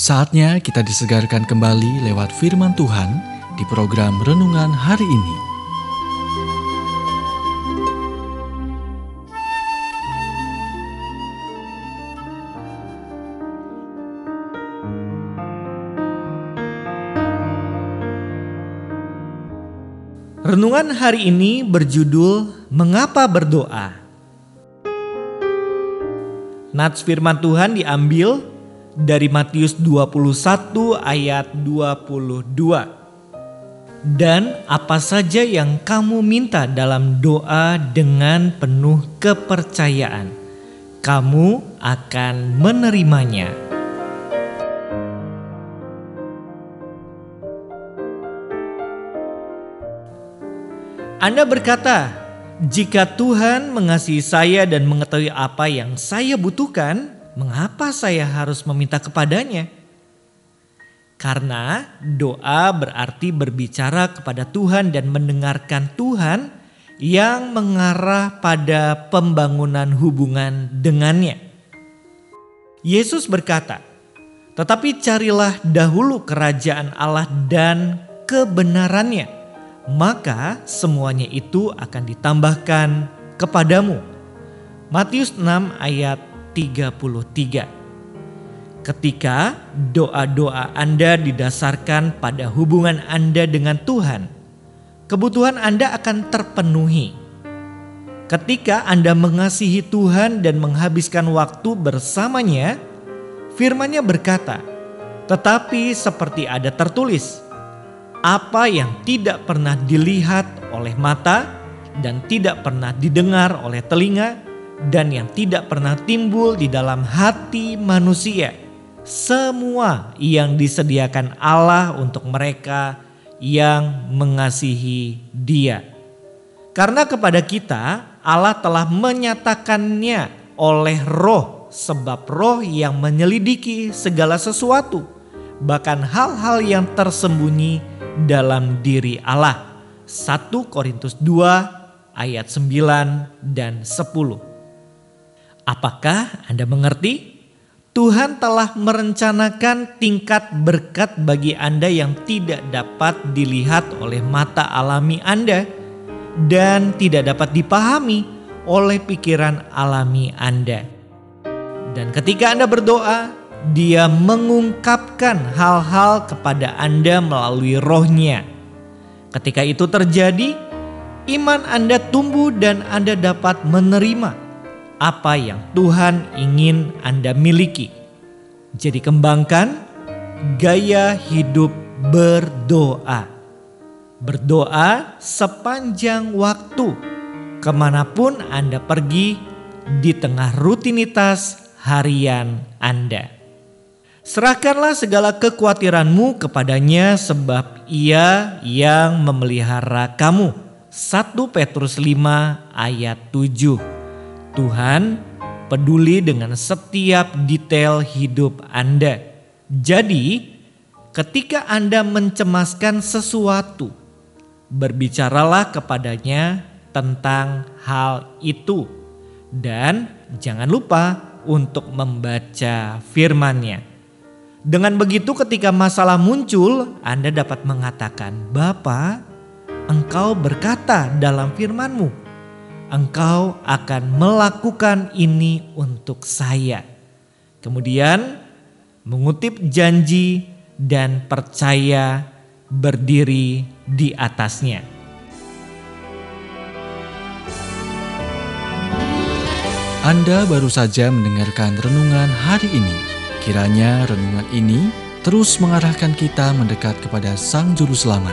Saatnya kita disegarkan kembali lewat firman Tuhan di program renungan hari ini. Renungan hari ini berjudul Mengapa Berdoa? Nats firman Tuhan diambil dari Matius 21 ayat 22. Dan apa saja yang kamu minta dalam doa dengan penuh kepercayaan, kamu akan menerimanya. Anda berkata, "Jika Tuhan mengasihi saya dan mengetahui apa yang saya butuhkan, mengapa saya harus meminta kepadanya?" Karena doa berarti berbicara kepada Tuhan dan mendengarkan Tuhan yang mengarah pada pembangunan hubungan dengannya. Yesus berkata, "Tetapi carilah dahulu kerajaan Allah dan kebenarannya, maka semuanya itu akan ditambahkan kepadamu." Matius 6 ayat 33. Ketika doa-doa Anda didasarkan pada hubungan Anda dengan Tuhan, kebutuhan Anda akan terpenuhi. Ketika Anda mengasihi Tuhan dan menghabiskan waktu bersamanya, firman-Nya berkata, "Tetapi seperti ada tertulis, apa yang tidak pernah dilihat oleh mata dan tidak pernah didengar oleh telinga dan yang tidak pernah timbul di dalam hati manusia." semua yang disediakan Allah untuk mereka yang mengasihi Dia. Karena kepada kita Allah telah menyatakannya oleh roh sebab roh yang menyelidiki segala sesuatu bahkan hal-hal yang tersembunyi dalam diri Allah. 1 Korintus 2 ayat 9 dan 10. Apakah Anda mengerti? Tuhan telah merencanakan tingkat berkat bagi Anda yang tidak dapat dilihat oleh mata alami Anda dan tidak dapat dipahami oleh pikiran alami Anda. Dan ketika Anda berdoa, Dia mengungkapkan hal-hal kepada Anda melalui rohnya. Ketika itu terjadi, iman Anda tumbuh dan Anda dapat menerima apa yang Tuhan ingin Anda miliki. Jadi kembangkan gaya hidup berdoa. Berdoa sepanjang waktu ke mana pun Anda pergi di tengah rutinitas harian Anda. Serahkanlah segala kekhawatiranmu kepadanya sebab ia yang memelihara kamu. 1 Petrus 5 ayat 7 Tuhan peduli dengan setiap detail hidup Anda. Jadi, ketika Anda mencemaskan sesuatu, berbicaralah kepadanya tentang hal itu, dan jangan lupa untuk membaca firman-Nya. Dengan begitu, ketika masalah muncul, Anda dapat mengatakan, "Bapa, Engkau berkata dalam firman-Mu, engkau akan melakukan ini untuk saya. Kemudian mengutip janji dan percaya berdiri di atasnya. Anda baru saja mendengarkan renungan hari ini. Kiranya renungan ini terus mengarahkan kita mendekat kepada Sang Juru Selamat,